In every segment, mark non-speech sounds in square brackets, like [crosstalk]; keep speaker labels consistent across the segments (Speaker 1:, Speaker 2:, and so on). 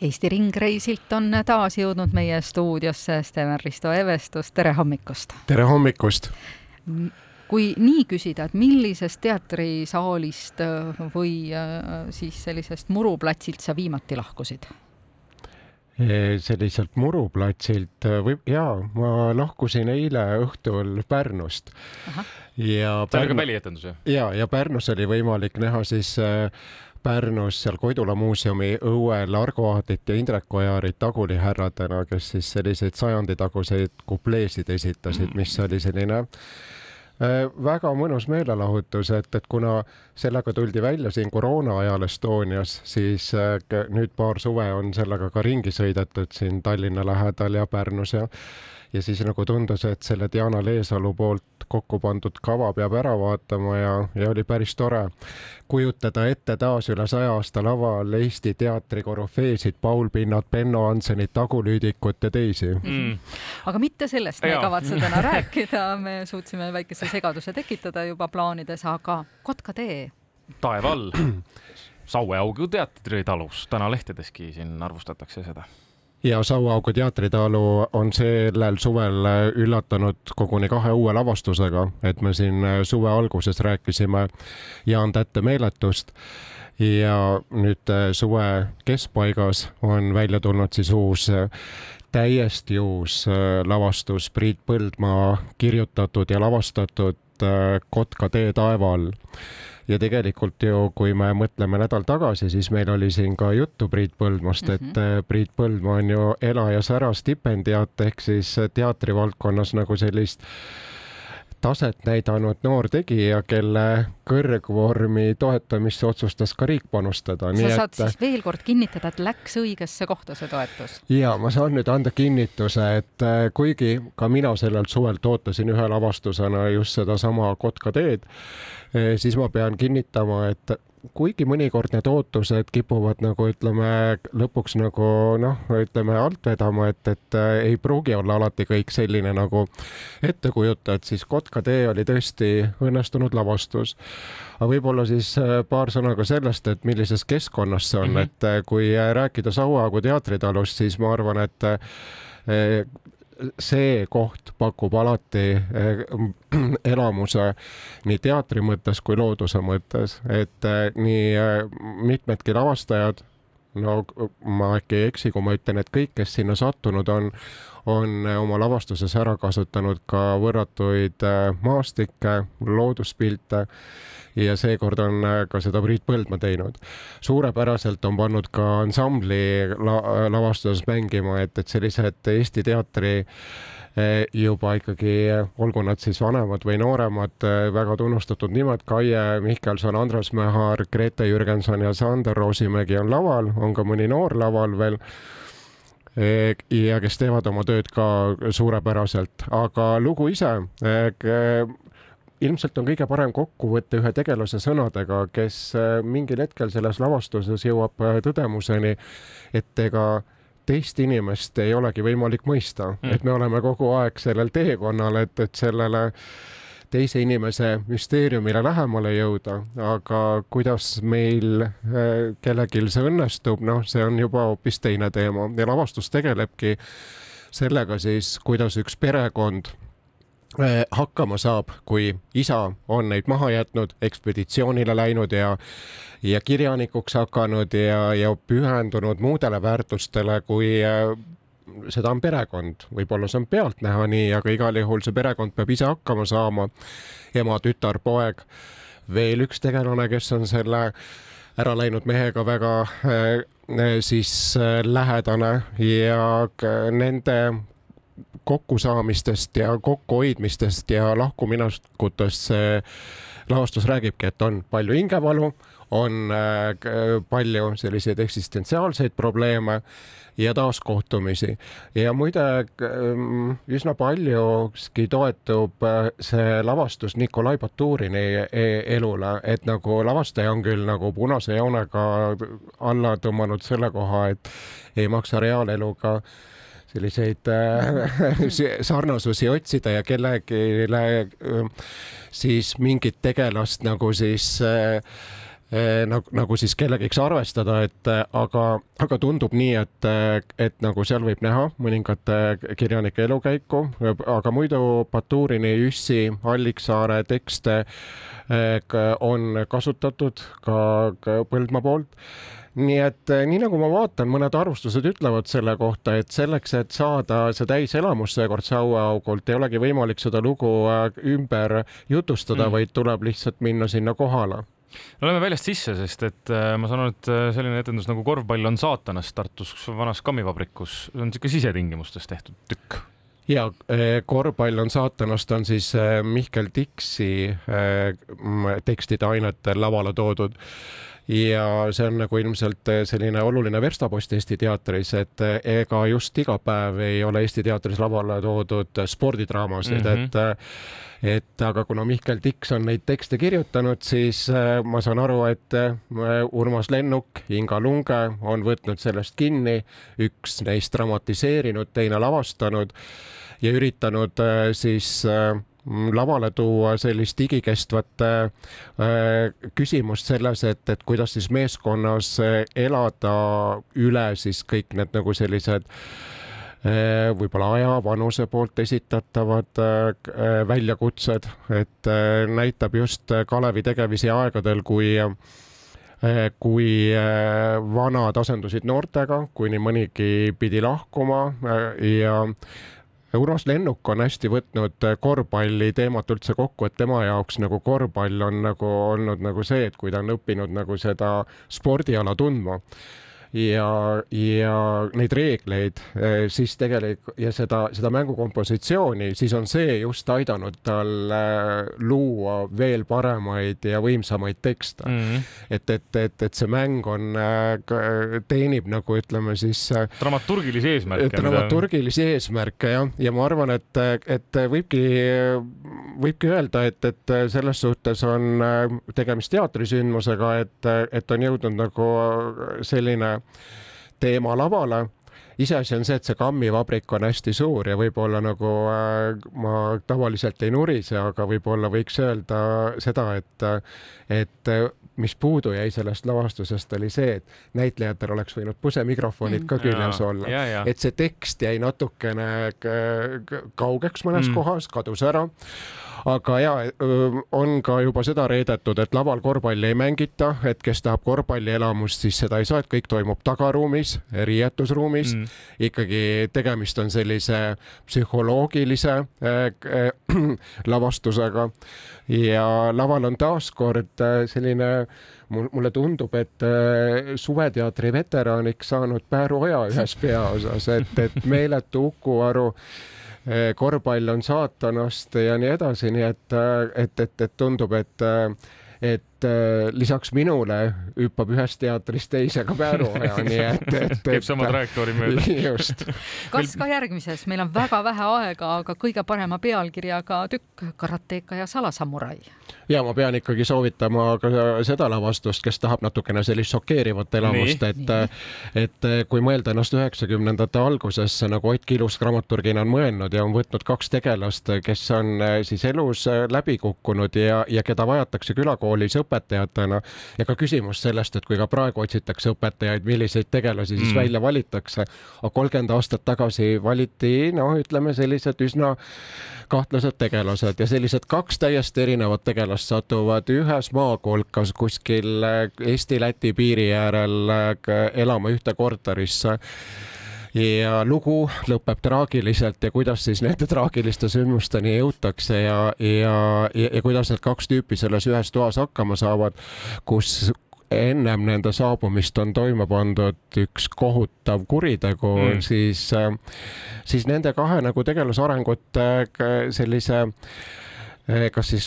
Speaker 1: Eesti ringreisilt on taas jõudnud meie stuudiosse Steven Risto Evestus, tere hommikust!
Speaker 2: tere hommikust!
Speaker 1: kui nii küsida, et millisest teatrisaalist äh, või äh, siis sellisest muruplatsilt sa viimati lahkusid?
Speaker 2: selliselt muruplatsilt äh, või jaa, ma lahkusin eile õhtul Pärnust.
Speaker 3: ja see oli ka välietendus ju?
Speaker 2: ja, ja Pärnus oli võimalik näha siis äh, Pärnus seal Koidula muuseumi õuel Argo Aadit ja Indrek Ojarit tagulihärradena, kes siis selliseid sajanditaguseid kupleesid esitasid, mis oli selline äh, väga mõnus meelelahutus, et, et kuna sellega tuldi välja siin koroona ajal Estonias, siis äh, nüüd paar suve on sellega ka ringi sõidetud siin Tallinna lähedal ja Pärnus ja ja siis nagu tundus, et selle Diana Leesalu poolt kokku pandud kava peab ära vaatama ja, ja oli päris tore kujutada ette taas üle saja aasta laval Eesti teatri korüfeesid, Paul Pinnat, Benno Hansenit, Agu Lüüdikut ja teisi. Mm..
Speaker 1: aga mitte sellest me ei kavatse täna [laughs] rääkida, me suutsime väikese segaduse tekitada juba plaanides, aga Kotka tee.
Speaker 3: taeva all [clears throat] Saueaugu teatritalus, täna lehtedeski siin arvustatakse seda
Speaker 2: ja Sauaugu teatritalu on sellel suvel üllatanud koguni kahe uue lavastusega, et me siin suve alguses rääkisime Jaan Tätte meeletust. Ja nüüd suve keskpaigas on välja tulnud siis uus täiesti uus lavastus Priit Põldmaa kirjutatud ja lavastatud Kotka tee taeva all ja tegelikult ju, kui me mõtleme nädal tagasi, siis meil oli siin ka juttu Priit Põldmast mm, -hmm. et mhm. Priit Põldmaa on ju Ela ja Sära stipendiaat ehk siis teatrivaldkonnas nagu sellist taset näidanud noor tegija, kelle kõrgvormi toetamisse otsustas ka riik panustada.
Speaker 1: sa saad et... siis veel kord kinnitada, et läks õigesse kohta see toetus?
Speaker 2: ja ma saan nüüd anda kinnituse, et kuigi ka mina sellelt suvelt ootasin ühe lavastusena just sedasama Kotka teed, Eh, siis ma pean kinnitama, et kuigi mõnikord need ootused kipuvad nagu ütleme lõpuks nagu noh, ütleme alt vedama, et, et äh, ei pruugi olla alati kõik selline nagu ette kujutad, siis Kotka tee oli tõesti õnnestunud lavastus. aga võib-olla siis äh, paar sõna ka sellest, et millises keskkonnas see on mm, -hmm. et äh, kui rääkida Sauaagu teatritalust, siis ma arvan, et see koht pakub alati eh, [clears throat] elamuse nii teatri mõttes kui looduse mõttes, et eh, nii eh, mitmedki lavastajad, no ma äkki ei eksi, kui ma ütlen, et kõik, kes sinna sattunud on, on oma lavastuses ära kasutanud ka võrratuid maastikke, looduspilte ja seekord on äh, ka seda Priit Põldmaa teinud. suurepäraselt on pannud ka ansambli la lavastuses mängima, et, et sellised Eesti teatri äh, juba ikkagi, olgu nad siis vanemad või nooremad, äh, väga tunnustatud nimed, Kaie Mihkelson, Andres Mähar, Grete Jürgenson ja Sander Roosimägi on laval, on ka mõni noor laval veel ja kes teevad oma tööd ka suurepäraselt, aga lugu ise ilmselt on kõige parem kokku võtta ühe tegelase sõnadega, kes äh, mingil hetkel selles lavastuses jõuab äh, tõdemuseni, et ega teist inimest ei olegi võimalik mõista mm., et me oleme kogu aeg sellel teekonnal, et, et sellele teise inimese müsteeriumile lähemale jõuda, aga kuidas meil äh, kellelgi see õnnestub, noh, see on juba hoopis teine teema. Ja lavastus tegelebki sellega siis, kuidas üks perekond Äh, hakkama saab, kui isa on neid maha jätnud, ekspeditsioonile läinud ja ja kirjanikuks hakanud ja, ja pühendunud muudele väärtustele, kui äh, seda on perekond, võib-olla see on pealtnäha nii, aga igal juhul see perekond peab ise hakkama saama. ema, tütar, poeg, veel üks tegelane, kes on selle ära läinud mehega väga äh, siis lähedane ja nende kokkusaamistest ja kokkuhoidmistest ja lahkuminekutest see lavastus räägibki, et on palju hingevalu, on äh, palju selliseid eksistentsiaalseid probleeme ja taaskohtumisi. ja muide ähm, üsna paljuski toetub äh, see lavastus Nikolai Baturini e-, elule, et nagu lavastaja on küll nagu punase joonega alla tõmmanud selle koha, et ei maksa reaaleluga selliseid äh, [laughs] sarnasusi otsida ja kellelegi äh, siis mingit tegelast nagu siis äh, nagu, nagu siis kellegiks arvestada, et aga, aga tundub nii, et, et nagu seal võib näha mõningate kirjanike elukäiku, aga muidu Baturini, Jüssi, Alliksaare tekste on kasutatud ka, ka Põldmaa poolt nii et nii nagu ma vaatan, mõned arvustused ütlevad selle kohta, et selleks, et saada see täiselamus seekord Saueaugult, ei olegi võimalik seda lugu ümber jutustada mm., vaid tuleb lihtsalt minna sinna kohale
Speaker 3: no lähme väljast sisse, sest et äh, ma saan aru, et äh, selline etendus nagu Korvpall on saatanast Tartus vanas kammivabrikus on niisugune sisetingimustes tehtud tükk.
Speaker 2: Ja äh, korvpall on saatanast on siis Mihkel Tiksi tekstide ainetel lavale toodud ja see on nagu ilmselt selline oluline verstapost Eesti teatris, et ega just iga päev ei ole Eesti teatris lavale toodud spordidraamasid mm, -hmm. et et aga kuna Mihkel Tiks on neid tekste kirjutanud, siis äh, ma saan aru, et äh, Urmas Lennuk, Inga Lunge on võtnud sellest kinni, üks neist dramatiseerinud, teine lavastanud ja üritanud äh, siis lavale tuua sellist igikestvat küsimust selles, et, et kuidas siis meeskonnas elada üle siis kõik need nagu sellised äh, võib-olla aja, vanuse poolt esitatavad eh, väljakutsed, et näitab just Kalevi tegemisi aegadel, kui kui vanad asendusid noortega, kuni mõnigi pidi lahkuma ja Urmas Lennuk on hästi võtnud korvpalli teemat üldse kokku, et tema jaoks nagu korvpall on nagu olnud nagu see, et kui ta on õppinud nagu seda spordiala tundma ja, ja neid reegleid, eh, siis tegelikult ja seda, seda mängukompositsiooni, siis on see just aidanud tal eh, luua veel paremaid ja võimsamaid tekste mm. -hmm. et, et, et, et see mäng on, eh, teenib nagu ütleme siis.
Speaker 3: dramaturgilisi eesmärke.
Speaker 2: dramaturgilisi mida... eesmärke jah, ja ma arvan, et, et võibki, võibki öelda, et, et selles suhtes on tegemist teatrisündmusega, et, et on jõudnud nagu selline teema lavale. Iseasi on see, et see kammivabrik on hästi suur ja võib-olla nagu äh, ma tavaliselt ei nurise, aga võib-olla võiks öelda seda, et, et mis puudu jäi sellest lavastusest, oli see, et näitlejatel oleks võinud pusemikrofonid ka mm. küljes olla, et see tekst jäi natukene kaugeks mõnes mm. kohas, kadus ära aga ja on ka juba seda reedetud, et laval korvpalli ei mängita, et kes tahab korvpallielamust, siis seda ei saa, et kõik toimub tagaruumis, riietusruumis. Mm.. ikkagi tegemist on sellise psühholoogilise äh, [clears throat] lavastusega. Ja laval on taaskord äh, selline mulle tundub, et äh, suveteatri veteraniks saanud Pääru Oja ühes peaosas, et, et meeletu Uku Aru äh, korvpall on saatanast ja nii edasi, nii et, et, et, et tundub, et et äh, lisaks minule hüppab ühest teatrist teise ka Pääruoja, [laughs] nii et, et, et.
Speaker 3: käib sama trajektoori mööda. [laughs]
Speaker 2: just.
Speaker 1: kas ka järgmises, meil on väga vähe aega, aga kõige parema pealkirjaga tükk Karateka ja salasamurai.
Speaker 2: ja ma pean ikkagi soovitama ka seda lavastust, kes tahab natukene sellist šokeerivat elamust, et, et kui mõelda ennast üheksakümnendate algusesse, nagu Ott Kilus dramaturgina on mõelnud ja on võtnud kaks tegelast, kes on eh, siis elus läbi kukkunud ja, ja keda vajatakse külakoolis õppima õpetajatena ja ka küsimus sellest, et kui ka praegu otsitakse õpetajaid, milliseid tegelasi siis mm. välja valitakse. aga kolmkümmend aastat tagasi valiti noh, ütleme sellised üsna kahtlased tegelased ja sellised kaks täiesti erinevat tegelast satuvad ühes maakolkas kuskil Eesti-Läti piiri äärel elama ühte korterisse ja lugu lõpeb traagiliselt ja kuidas siis nende traagiliste sündmusteni jõutakse ja, ja, ja, ja kuidas need kaks tüüpi selles ühes toas hakkama saavad, kus ennem nende saabumist on toime pandud üks kohutav kuritegu mm., siis, siis nende kahe nagu tegelasarengut sellise Eh, kas siis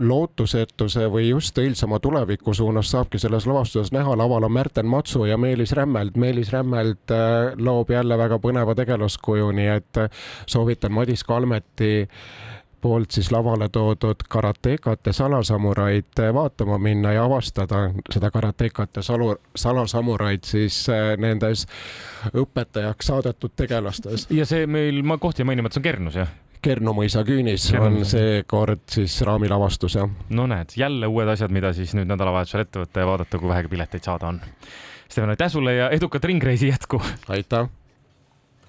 Speaker 2: lootusetuse või just õilsama tuleviku suunas saabki selles lavastuses näha. laval on Märten Matsu ja Meelis Rämmeld. Meelis Rämmeld eh, loob jälle väga põneva tegelaskuju, nii et eh, soovitan Madis Kalmeti poolt siis lavale toodud karatekat ja salasamuraid vaatama minna ja avastada seda karatekat ja salu, salasamuraid siis nendes õpetajaks saadetud tegelastes.
Speaker 3: ja see meil, ma kohti mainima, et see on Kernus, jah?
Speaker 2: Kernu mõisa küünis
Speaker 3: Kernu
Speaker 2: on seekord siis raamilavastus jah.
Speaker 3: no näed, jälle uued asjad, mida siis nüüd nädalavahetusel ette võtta ja vaadata, kui vähegi pileteid saada on. Steven, aitäh sulle ja edukat ringreisi jätku!
Speaker 2: aitäh!